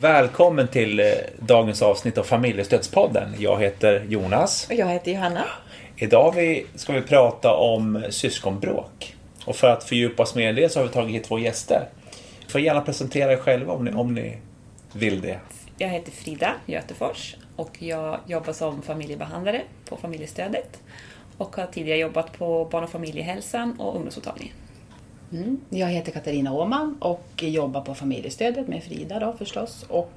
Välkommen till eh, dagens avsnitt av Familjestödspodden. Jag heter Jonas. Och jag heter Johanna. Idag vi- ska vi prata om syskonbråk. Och för att fördjupa oss mer i det så har vi tagit hit två gäster. Får gärna presentera er själva om ni, om ni vill det. Jag heter Frida Götefors och jag jobbar som familjebehandlare på familjestödet och har tidigare jobbat på barn och familjehälsan och ungdomsmottagningen. Mm. Jag heter Katarina Åman och jobbar på familjestödet med Frida då förstås. Och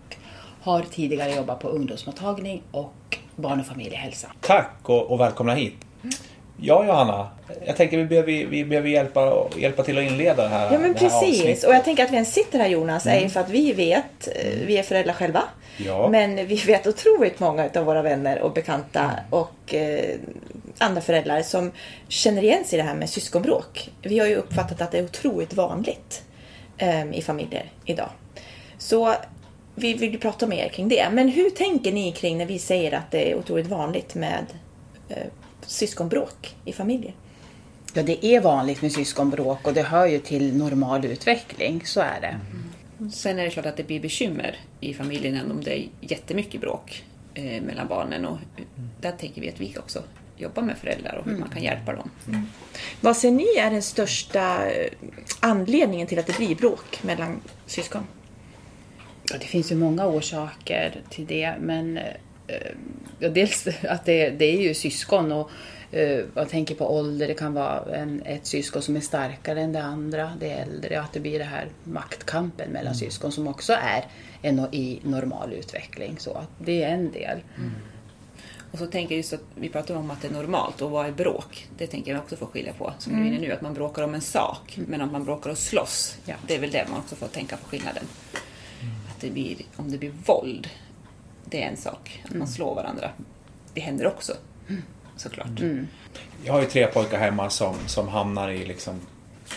har tidigare jobbat på ungdomsmottagning och barn och familjehälsa. Tack och, och välkomna hit. Ja, Johanna. Jag tänker vi behöver, vi behöver hjälpa, hjälpa till att inleda det här Ja men precis. Och jag tänker att vi ens sitter här Jonas är ju för att vi vet, eh, vi är föräldrar själva. Ja. Men vi vet otroligt många av våra vänner och bekanta och eh, andra föräldrar som känner igen sig i det här med syskonbråk. Vi har ju uppfattat att det är otroligt vanligt eh, i familjer idag. Så vi vill ju prata mer kring det. Men hur tänker ni kring när vi säger att det är otroligt vanligt med eh, syskonbråk i familjer? Ja, det är vanligt med syskonbråk och det hör ju till normal utveckling, så är det. Sen är det klart att det blir bekymmer i familjen om det är jättemycket bråk eh, mellan barnen och där tänker vi att vi också jobbar med föräldrar och hur man kan hjälpa dem. Vad ser ni är den största eh, anledningen till att det blir bråk mellan syskon? Ja, det finns ju många orsaker till det, men eh, ja, dels att det, det är ju syskon och eh, jag tänker på ålder, det kan vara en, ett syskon som är starkare än det andra, det äldre, att det blir det här maktkampen mellan syskon som också är en, i normal utveckling. Så att det är en del. Och så tänker jag just att vi pratar om att det är normalt och vad är bråk? Det tänker jag också få skilja på som du är inne nu, att man bråkar om en sak men att man bråkar och slåss, Ja. det är väl det man också får tänka på skillnaden. Att det blir, om det blir våld, det är en sak. Att man slår varandra, det händer också såklart. Jag har ju tre pojkar hemma som, som hamnar i, liksom,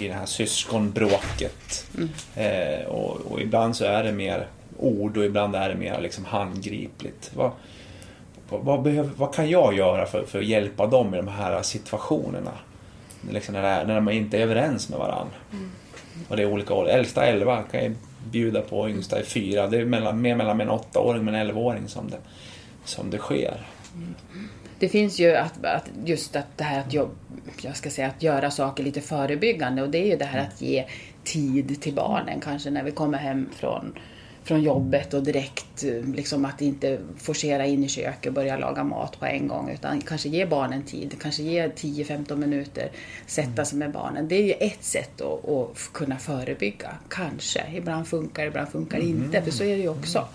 i det här syskonbråket. Eh, och, och ibland så är det mer ord och ibland är det mer liksom handgripligt. Vad, vad, behöver, vad kan jag göra för, för att hjälpa dem i de här situationerna? Liksom när, är, när man inte är överens med varandra. Och det är olika åldrar. Äldsta är 11 kan jag bjuda på, yngsta är 4. Det är mellan, mer mellan en 8-åring och en 11-åring som det, som det sker. Det finns ju att, att just att det här att, jobb, jag ska säga, att göra saker lite förebyggande och det är ju det här att ge tid till barnen kanske när vi kommer hem från, från jobbet och direkt eh, liksom att inte forcera in i köket och börja laga mat på en gång utan kanske ge barnen tid, kanske ge 10-15 minuter, sätta sig med barnen. Det är ju ett sätt att, att kunna förebygga, kanske. Ibland funkar det, ibland funkar det inte, för så är det ju också.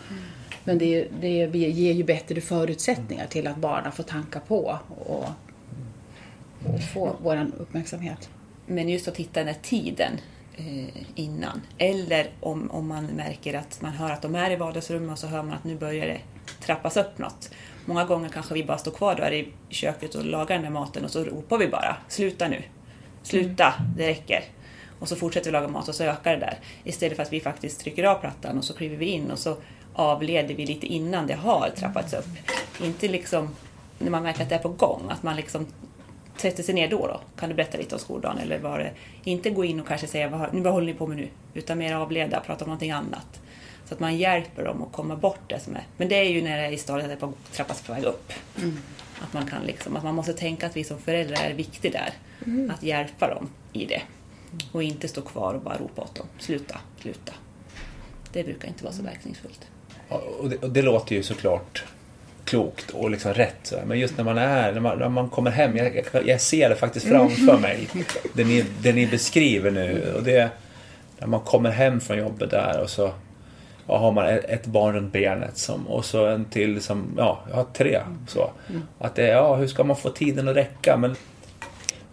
Men det, det ger ju bättre förutsättningar till att barnen får tanka på och, och få vår uppmärksamhet. Men just att hitta den här tiden innan. Eller om, om man märker att man hör att de är i vardagsrummet och så hör man att nu börjar det trappas upp något. Många gånger kanske vi bara står kvar där i köket och lagar den här maten och så ropar vi bara sluta nu. Sluta, det räcker. Och så fortsätter vi laga mat och så ökar det där. Istället för att vi faktiskt trycker av plattan och så kliver vi in och så avleder vi lite innan det har trappats upp. Inte liksom när man märker att det är på gång, att man liksom sätter sig ner då, då. Kan du berätta lite om skoldagen? Eller var det, inte gå in och kanske säga vad, vad håller ni på med nu? Utan mer avleda, prata om någonting annat. Så att man hjälper dem att komma bort det som är. Men det är ju när det är i stadiet att det är på, trappas på väg upp. Att man kan liksom, att man måste tänka att vi som föräldrar är viktiga där. Att hjälpa dem i det. Och inte stå kvar och bara ropa åt dem. Sluta, sluta. Det brukar inte vara så verkningsfullt. Och det, och det låter ju såklart klokt och liksom rätt. Så. Men just när man är, när man, när man kommer hem, jag, jag, ser det faktiskt framför mig. Det ni, det ni beskriver nu. Och det, när man kommer hem från jobbet där och så ja, har man ett, ett barn runt benet som, och så en till som, ja, jag har tre. Så. Att det, ja, hur ska man få tiden att räcka? Men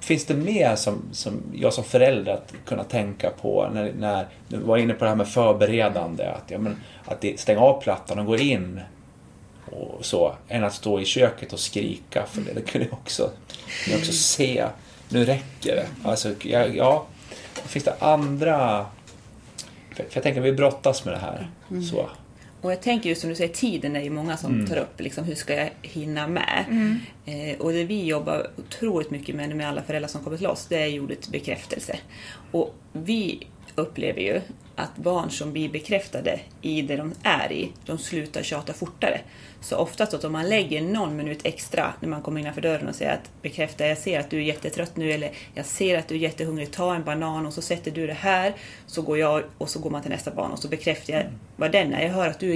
Finns det mer som, som jag som förälder att kunna tänka på när, när du var inne på det här med förberedande, att, ja, men, att det, stänga av plattan och gå in och så, än att stå i köket och skrika för det, det kunde jag också, kunde jag också se. Nu räcker det. Alltså, ja, ja, finns det andra... För, för jag tänker, vi brottas med det här. Så. Och jag tänker just som du säger, tiden är ju många som tar upp, liksom, hur ska jag hinna med? Eh, och det vi jobbar otroligt mycket med, med alla föräldrar som kommer till oss, det är ju ordet bekräftelse. Och vi upplever ju att barn som blir bekräftade i det de är i, de slutar tjata fortare. Så oftast att om man lägger någon minut extra när man kommer innanför dörren och säger att bekräfta, jag ser att du är jättetrött nu eller jag ser att du är jättehungrig, ta en banan och så sätter du det här. Så går jag och så går man till nästa barn och så bekräftar jag vad den är. Jag hör att du är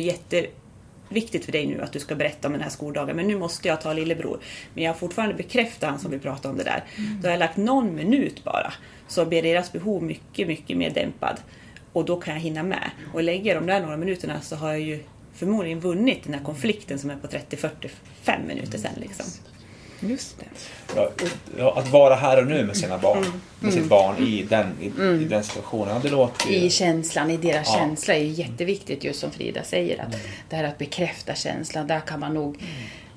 jätteviktigt för dig nu att du ska berätta om den här skoldagen men nu måste jag ta lillebror. Men jag har fortfarande bekräftat han som vi pratade om det där. Då har jag lagt någon minut bara. Så blir deras behov mycket, mycket mer dämpad. Och då kan jag hinna med. Och lägger de där några minuterna så har jag ju förmodligen vunnit den här konflikten som är på 30-45 minuter sen. Liksom. Just det. Att vara här och nu med sina barn. Med sitt barn i den, i, i den situationen. Det låter ju... I känslan, i deras Ja. känsla är ju jätteviktigt just som Frida säger. Att Det här att bekräfta känslan, där kan man nog,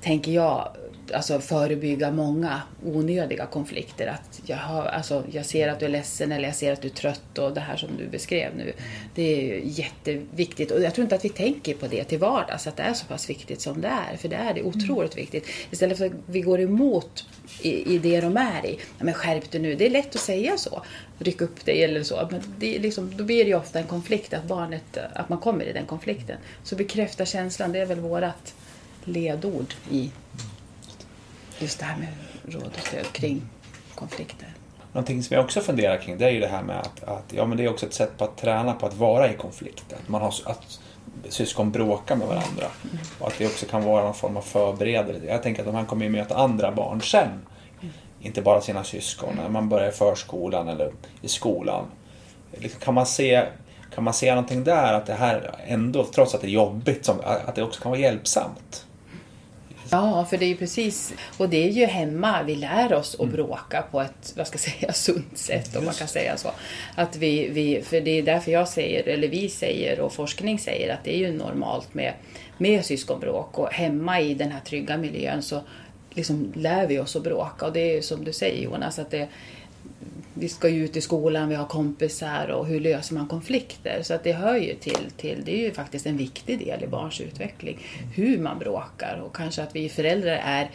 tänker jag, alltså förebygga många onödiga konflikter. Att jag, har, alltså, jag ser att du är ledsen eller jag ser att du är trött och det här som du beskrev nu. Det är jätteviktigt och jag tror inte att vi tänker på det till vardags, att det är så pass viktigt som det är. För det är det otroligt viktigt. Istället för att vi går emot i, i det de är i. Ja, men skärp dig nu. Det är lätt att säga så. Ryck upp dig eller så. Men det liksom, då blir det ju ofta en konflikt, att barnet, att man kommer i den konflikten. Så bekräfta känslan, det är väl vårat ledord i just det här med råd och stöd kring konflikter. Någonting som jag också funderar kring det är ju det här med att, att ja, men det är också ett sätt på att träna på att vara i konflikt. Att, man har, att syskon bråkar med varandra. Och att det också kan vara någon form av förberedelse. Jag tänker att här kommer ju möta andra barn sen. Inte bara sina syskon. När man börjar i förskolan eller i skolan. Liksom, Kan man se kan man se någonting där att det här ändå, trots att det är jobbigt, att det också kan vara hjälpsamt? Ja, för det är ju precis, och det är ju hemma vi lär oss att bråka på ett, vad ska jag säga, sunt sätt om man kan säga så. Att vi, vi, för det är därför jag säger, eller vi säger och forskning säger att det är ju normalt med, med syskonbråk. Och hemma i den här trygga miljön så liksom lär vi oss att bråka. Och det är ju som du säger Jonas att det vi ska ju ut i skolan, vi har kompisar och hur löser man konflikter? Så att det hör ju till, till, det är ju faktiskt en viktig del i barns utveckling. Hur man bråkar och kanske att vi föräldrar är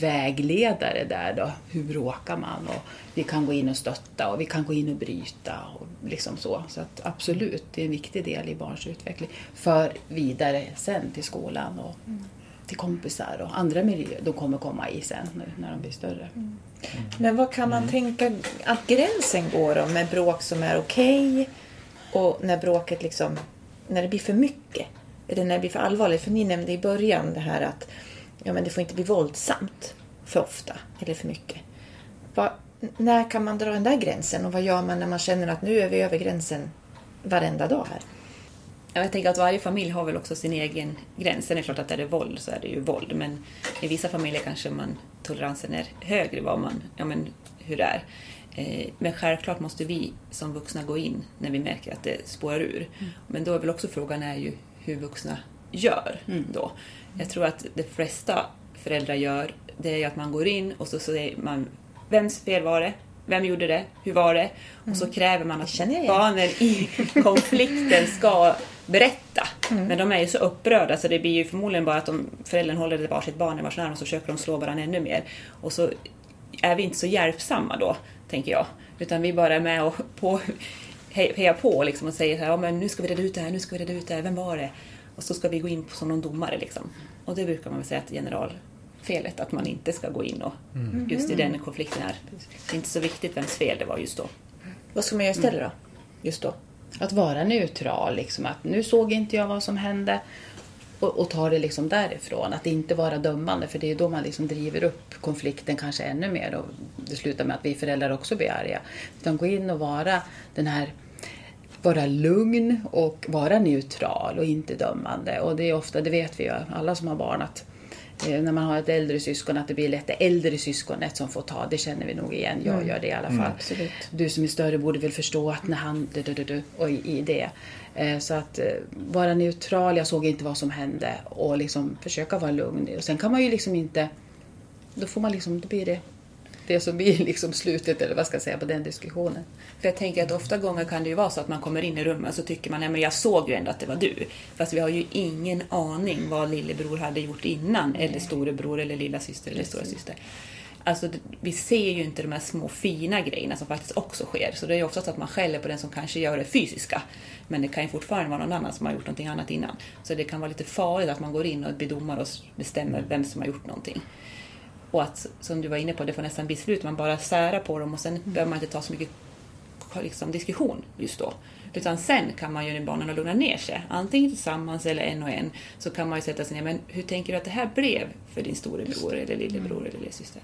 vägledare där då. Hur bråkar man? Och vi kan gå in och stötta och vi kan gå in och bryta och liksom så. Så att absolut, det är en viktig del i barns utveckling. För vidare sen till skolan och mm till kompisar och andra miljöer de kommer komma i sen nu när de blir större. Men vad kan man tänka att gränsen går då med bråk som är okej och när bråket liksom, när det blir för mycket? Eller när det blir för allvarligt? För ni nämnde i början det här att ja, men det får inte bli våldsamt för ofta eller för mycket. Vad, när kan man dra den där gränsen och vad gör man när man känner att nu är vi över gränsen varenda dag här? Ja, Jag tänker att varje familj har väl också sin egen gräns. Sen är det klart att är det våld så är det ju våld. Men i vissa familjer kanske man, toleransen är högre vad man, ja, men hur det är. Eh, Men självklart måste vi som vuxna gå in när vi märker att det spårar ur. Men då är väl också frågan är ju hur vuxna gör då. Jag tror att de flesta föräldrar gör det är att man går in och så säger man vems fel var det? Vem gjorde det? Hur var det? Och så kräver man att barnen i konflikten ska berätta. Men de är ju så upprörda så det blir ju förmodligen bara att de, föräldern håller det varsitt barn i varsin arm och så försöker de slå varandra ännu mer. Och så är vi inte så hjälpsamma då, tänker jag. Utan vi bara är med och på, he- hejar på liksom och säger så här, ja, men nu ska vi reda ut det här, nu ska vi reda ut det här, vem var det? Och så ska vi gå in som någon domare liksom. Och det brukar man väl säga att generalfelet, att man inte ska gå in och just i den konflikten är. Det är inte så viktigt vems fel det var just då. Vad ska man göra istället då? Just då? Att vara neutral, liksom att nu såg inte jag vad som hände och, och ta det liksom därifrån. Att inte vara dömande för det är då man liksom driver upp konflikten kanske ännu mer och det slutar med att vi föräldrar också blir arga. Utan gå in och vara den här vara lugn och vara neutral och inte dömande. Och det är ofta, det vet vi ju alla som har barn, att när man har ett äldre syskon att det blir lätt det äldre syskonet som får ta. Det känner vi nog igen. Jag gör det i alla fall. absolut. Du som är större borde väl förstå att när han... Du, du, du, du, och i, i det. Eh, Så att eh, vara neutral, jag såg inte vad som hände och liksom försöka vara lugn. Och sen kan man ju liksom inte... Då får man liksom, då blir det det som blir liksom slutet eller vad ska jag säga på den diskussionen. För jag tänker att ofta gånger kan det ju vara så att man kommer in i rummet så tycker man, nej men jag såg ju ändå att det var du. Fast vi har ju ingen aning vad lillebror hade gjort innan, eller storebror eller lilla syster eller stora syster. Alltså, vi ser ju inte de här små fina grejerna som faktiskt också sker. Så det är ju oftast att man skäller på den som kanske gör det fysiska. Men det kan ju fortfarande vara någon annan som har gjort någonting annat innan. Så det kan vara lite farligt att man går in och blir domare och bestämmer vem som har gjort någonting. Och att, som du var inne på, det får nästan bli slut. Man bara särar på dem och sen behöver man inte ta så mycket liksom, diskussion just då. Utan sen kan man ju när barnen lugna ner sig, antingen tillsammans eller en och en, så kan man ju sätta sig ner, men hur tänker du att det här blev för din storebror eller lillebror eller lillasyster?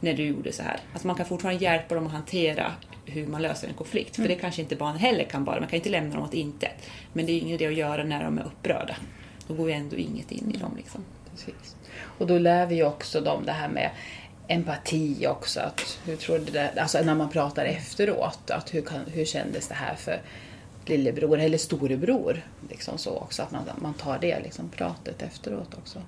När du gjorde så här. Alltså man kan fortfarande hjälpa dem att hantera hur man löser en konflikt. För det kanske inte barnen heller kan bara, man kan inte lämna dem åt intet. Men det är ingen idé att göra när de är upprörda. Då går ju ändå inget in i dem liksom. Precis. Och då lär vi ju också dem det här med empati också. Att hur tror du det, alltså när man pratar efteråt, att hur, kan, hur kändes det här för lillebror eller storebror? Liksom så också, att man, man tar det liksom, pratet efteråt också.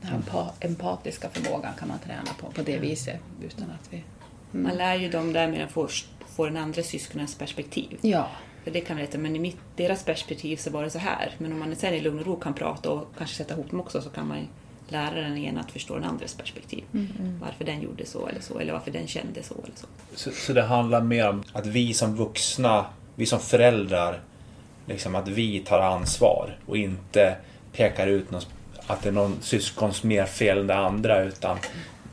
Den här empa, empatiska förmågan kan man träna på på det viset utan att vi... Man lär ju dem där med att få, få den andra syskonens perspektiv. Ja, För det kan vi veta, men i mitt, deras perspektiv så var det så här. Men om man sen i lugn och ro kan prata och kanske sätta ihop dem också så kan man ju lära den igen att förstå den andres perspektiv. Varför den gjorde så eller så, eller varför den kände så eller så. Så, så det handlar mer om att vi som vuxna, vi som föräldrar, liksom att vi tar ansvar och inte pekar ut någon, att det är någon syskons mer fel än det andra utan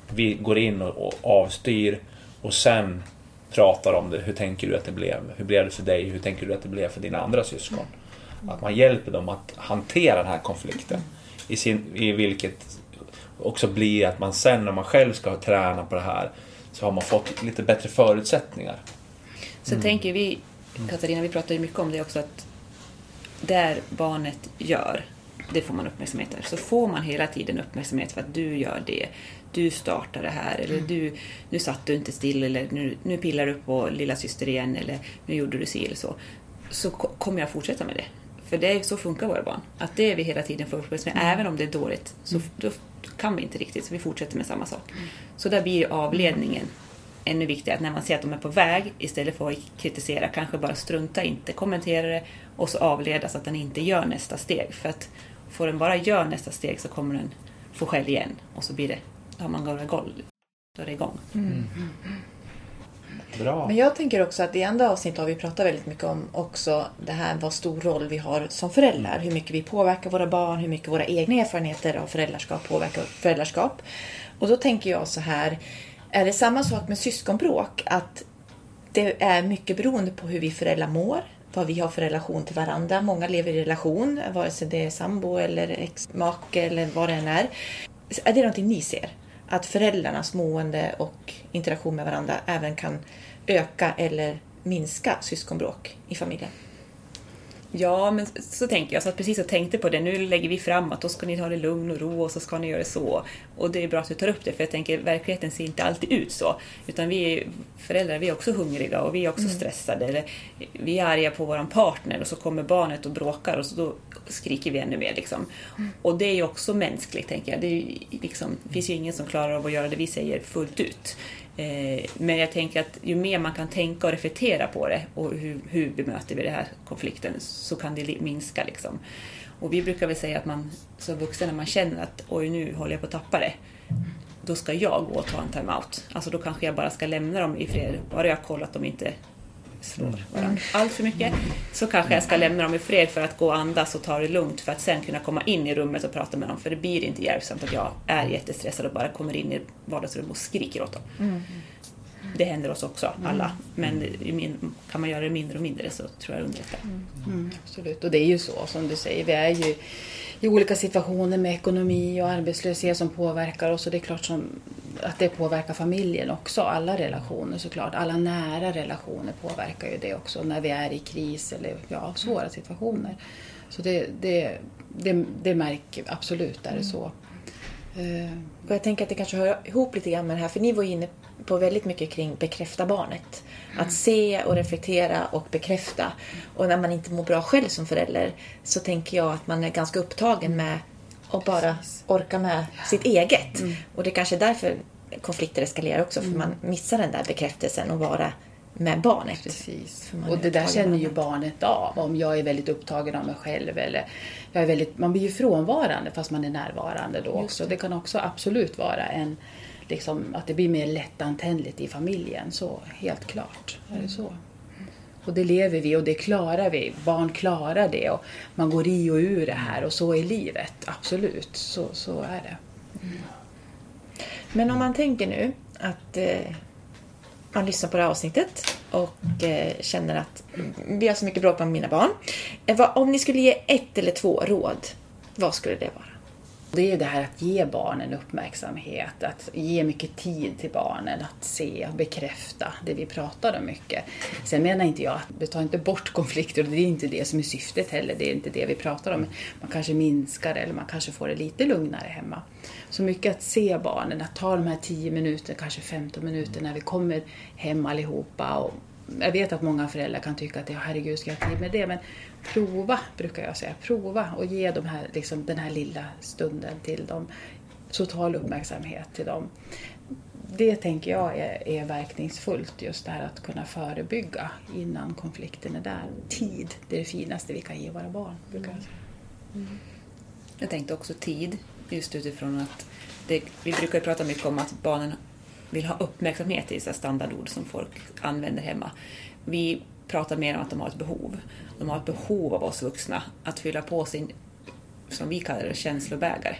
vi går in och, och avstyr och sen pratar om det. Hur tänker du att det blev? Hur blev det för dig? Hur tänker du att det blev för dina andra syskon? Att man hjälper dem att hantera den här konflikten. I, sin, i vilket också blir att man sen när man själv ska träna på det här så har man fått lite bättre förutsättningar. Sen tänker vi, Katarina, vi pratar ju mycket om det också att där barnet gör, det får man uppmärksamhet för. Så får man hela tiden uppmärksamhet för att du gör det, du startar det här, eller du, nu satt du inte still, eller nu, nu pillar du på lilla syster igen, eller nu gjorde du si eller så. Så ko- kommer jag fortsätta med det. För det är, så funkar våra barn. Att det vi hela tiden får uppmärksamhet, även om det är dåligt, så då kan vi inte riktigt, så vi fortsätter med samma sak. Så där blir ju avledningen ännu viktigare att när man ser att de är på väg istället för att kritisera, kanske bara strunta inte, kommentera det och så avleda så att den inte gör nästa steg. För att får den bara göra nästa steg så kommer den få skäll igen och så blir det, då har man gått igång. Då är det igång. Bra. Men jag tänker också att i andra avsnitt har vi pratat väldigt mycket om också det här vad stor roll vi har som föräldrar. Hur mycket vi påverkar våra barn, hur mycket våra egna erfarenheter av föräldraskap påverkar föräldraskap. Och då tänker jag så här, är det samma sak med syskonbråk? Att det är mycket beroende på hur vi föräldrar mår, vad vi har för relation till varandra. Många lever i relation, vare sig det är sambo eller exmake eller vad det än är. Är det någonting ni ser? Att föräldrarnas mående och interaktion med varandra även kan öka eller minska syskonbråk i familjen? Ja, men så tänker jag. Så att precis jag tänkte på det. Nu lägger vi fram att då ska ni ha det lugn och ro och så ska ni göra så. Och det är bra att du tar upp det för jag tänker verkligheten ser inte alltid ut så. Utan vi är föräldrar, vi är också hungriga och vi är också stressade. Eller vi är arga på vår partner och så kommer barnet och bråkar och så då skriker vi ännu mer. Liksom. Och det är ju också mänskligt, tänker jag. Det, är liksom, det finns ju ingen som klarar av att göra det vi säger fullt ut. Eh, men jag tänker att ju mer man kan tänka och reflektera på det och hur, hur bemöter vi den här konflikten så kan det minska. Liksom. Och vi brukar väl säga att man som vuxen när man känner att oj nu håller jag på att tappa det. Då ska jag gå och ta en time-out. Alltså då kanske jag bara ska lämna dem i fred. Bara jag kollat att de inte slår varandra allt för mycket. Så kanske jag ska lämna dem i fred för att gå och andas och ta det lugnt för att sen kunna komma in i rummet och prata med dem. För det blir inte hjälpsamt att jag är jättestressad och bara kommer in i vardagsrummet och skriker åt dem. Det händer oss också, alla. Men i min, kan man göra det mindre och mindre så tror jag det underlättar. Mm, absolut. Och det är ju så som du säger. Vi är ju i olika situationer med ekonomi och arbetslöshet som påverkar oss. Och det är klart som, att det påverkar familjen också. Alla relationer såklart. Alla nära relationer påverkar ju det också när vi är i kris eller ja, svåra situationer. Så det, det, det, det märker absolut, är det så. Eh, Och jag tänker att det kanske hör ihop lite grann med det här, för ni var inne på väldigt mycket kring bekräfta barnet. Att se och reflektera och bekräfta. Och när man inte mår bra själv som förälder så tänker jag att man är ganska upptagen med att bara orka med sitt eget. Och det är kanske är därför konflikter eskalerar också, för man missar den där bekräftelsen och vara med barnet. Precis. Och det där känner ju barnet av. Om jag är väldigt upptagen av mig själv eller jag är väldigt, man blir ju frånvarande fast man är närvarande då också. Det. kan också absolut vara en liksom, att det blir mer lättantändligt i familjen. Så helt klart är det så. Och det lever vi och det klarar vi. Barn klarar det och man går i och ur det här och så är livet. Absolut, så, så är det. Men om man tänker nu att eh, har lyssnar på det här avsnittet och eh, känner att vi har så mycket bråk med mina barn. Eh, vad, om ni skulle ge ett eller två råd, vad skulle det vara? Det är ju det här att ge barnen uppmärksamhet, att ge mycket tid till barnen, att se och bekräfta det vi pratar om mycket. Sen menar inte jag att det tar inte bort konflikter och det är inte det som är syftet heller, det är inte det vi pratar om. Man kanske minskar eller man kanske får det lite lugnare hemma. Så mycket att se barnen, att ta de här 10 minuter, kanske 15 minuter när vi kommer hem allihopa. Och jag vet att många föräldrar kan tycka att herregud, ska jag ha tid med det? Men prova, brukar jag säga. Prova och ge de här, liksom, den här lilla stunden till dem. Total uppmärksamhet till dem. Det tänker jag är, är verkningsfullt, just det här att kunna förebygga innan konflikten är där. Tid, det är det finaste vi kan ge våra barn, brukar jag säga. Mm. Jag tänkte också tid, just utifrån att det, vi brukar prata mycket om att barnen vill ha uppmärksamhet i standardord som folk använder hemma. Vi pratar mer om att de har ett behov. De har ett behov av oss vuxna att fylla på sin, som vi kallar det, känslobägare.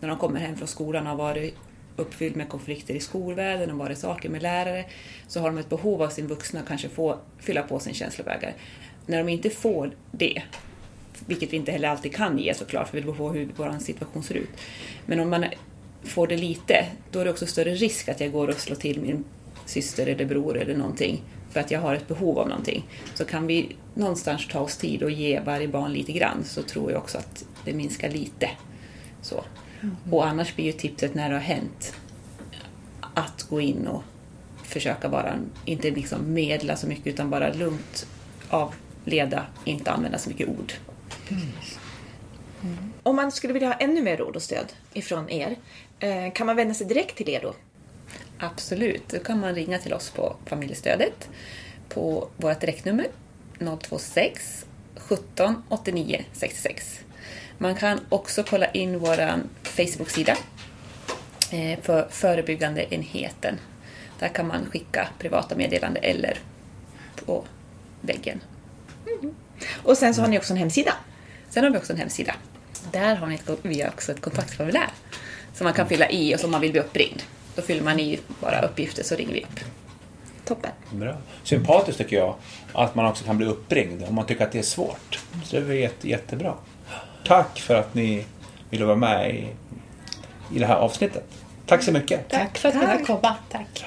När de kommer hem från skolan och har varit uppfylld med konflikter i skolvärlden och varit saker med lärare, så har de ett behov av sin vuxna att kanske få fylla på sin känslobägare. När de inte får det, vilket vi inte heller alltid kan ge såklart, för det beror på hur vår situation ser ut. Men om man får det lite, då är det också större risk att jag går och slår till min syster eller bror eller någonting för att jag har ett behov av någonting. Så kan vi någonstans ta oss tid och ge varje barn lite grann så tror jag också att det minskar lite. Så. Mm. Och annars blir ju tipset när det har hänt att gå in och försöka bara, inte liksom medla så mycket utan bara lugnt avleda, inte använda så mycket ord. Mm. Om man skulle vilja ha ännu mer råd och stöd ifrån er, eh, kan man vända sig direkt till er då? Absolut, då kan man ringa till oss på familjestödet på vårt direktnummer 026 17 89 66. Man kan också kolla in vår Facebook-sida eh, för förebyggande enheten. Där kan man skicka privata meddelanden eller på väggen. Mm. Och sen så har ni också en hemsida. Sen har vi också en hemsida. Där har ni ett, vi har också ett kontaktformulär som man kan fylla i och som man vill bli uppringd. Då fyller man i bara uppgifter så ringer vi upp. Toppen. Bra. Sympatiskt tycker jag att man också kan bli uppringd om man tycker att det är svårt. Så det är jätte, jättebra. Tack för att ni ville vara med i, i det här avsnittet. Tack så mycket. Tack för att du fick komma. Tack.